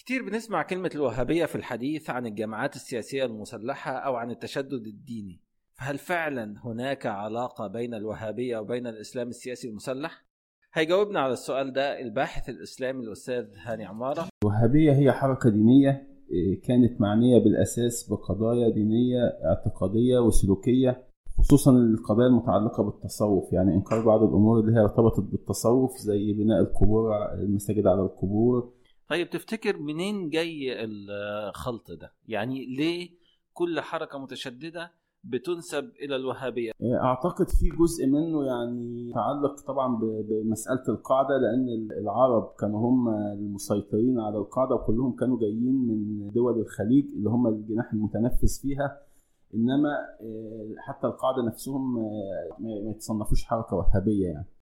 كتير بنسمع كلمة الوهابية في الحديث عن الجماعات السياسية المسلحة أو عن التشدد الديني. فهل فعلا هناك علاقة بين الوهابية وبين الإسلام السياسي المسلح؟ هيجاوبنا على السؤال ده الباحث الإسلامي الأستاذ هاني عمارة. الوهابية هي حركة دينية إيه، كانت معنية بالأساس بقضايا دينية اعتقادية وسلوكية خصوصا القضايا المتعلقة بالتصوف. يعني إنكار بعض الأمور اللي هي ارتبطت بالتصوف زي بناء القبور المساجد على القبور طيب تفتكر منين جاي الخلط ده؟ يعني ليه كل حركة متشددة بتنسب إلى الوهابية؟ أعتقد في جزء منه يعني متعلق طبعا بمسألة القاعدة لأن العرب كانوا هم المسيطرين على القاعدة وكلهم كانوا جايين من دول الخليج اللي هم الجناح المتنفس فيها إنما آه، حتى القاعدة نفسهم آه، ما يتصنفوش حركة وهابية يعني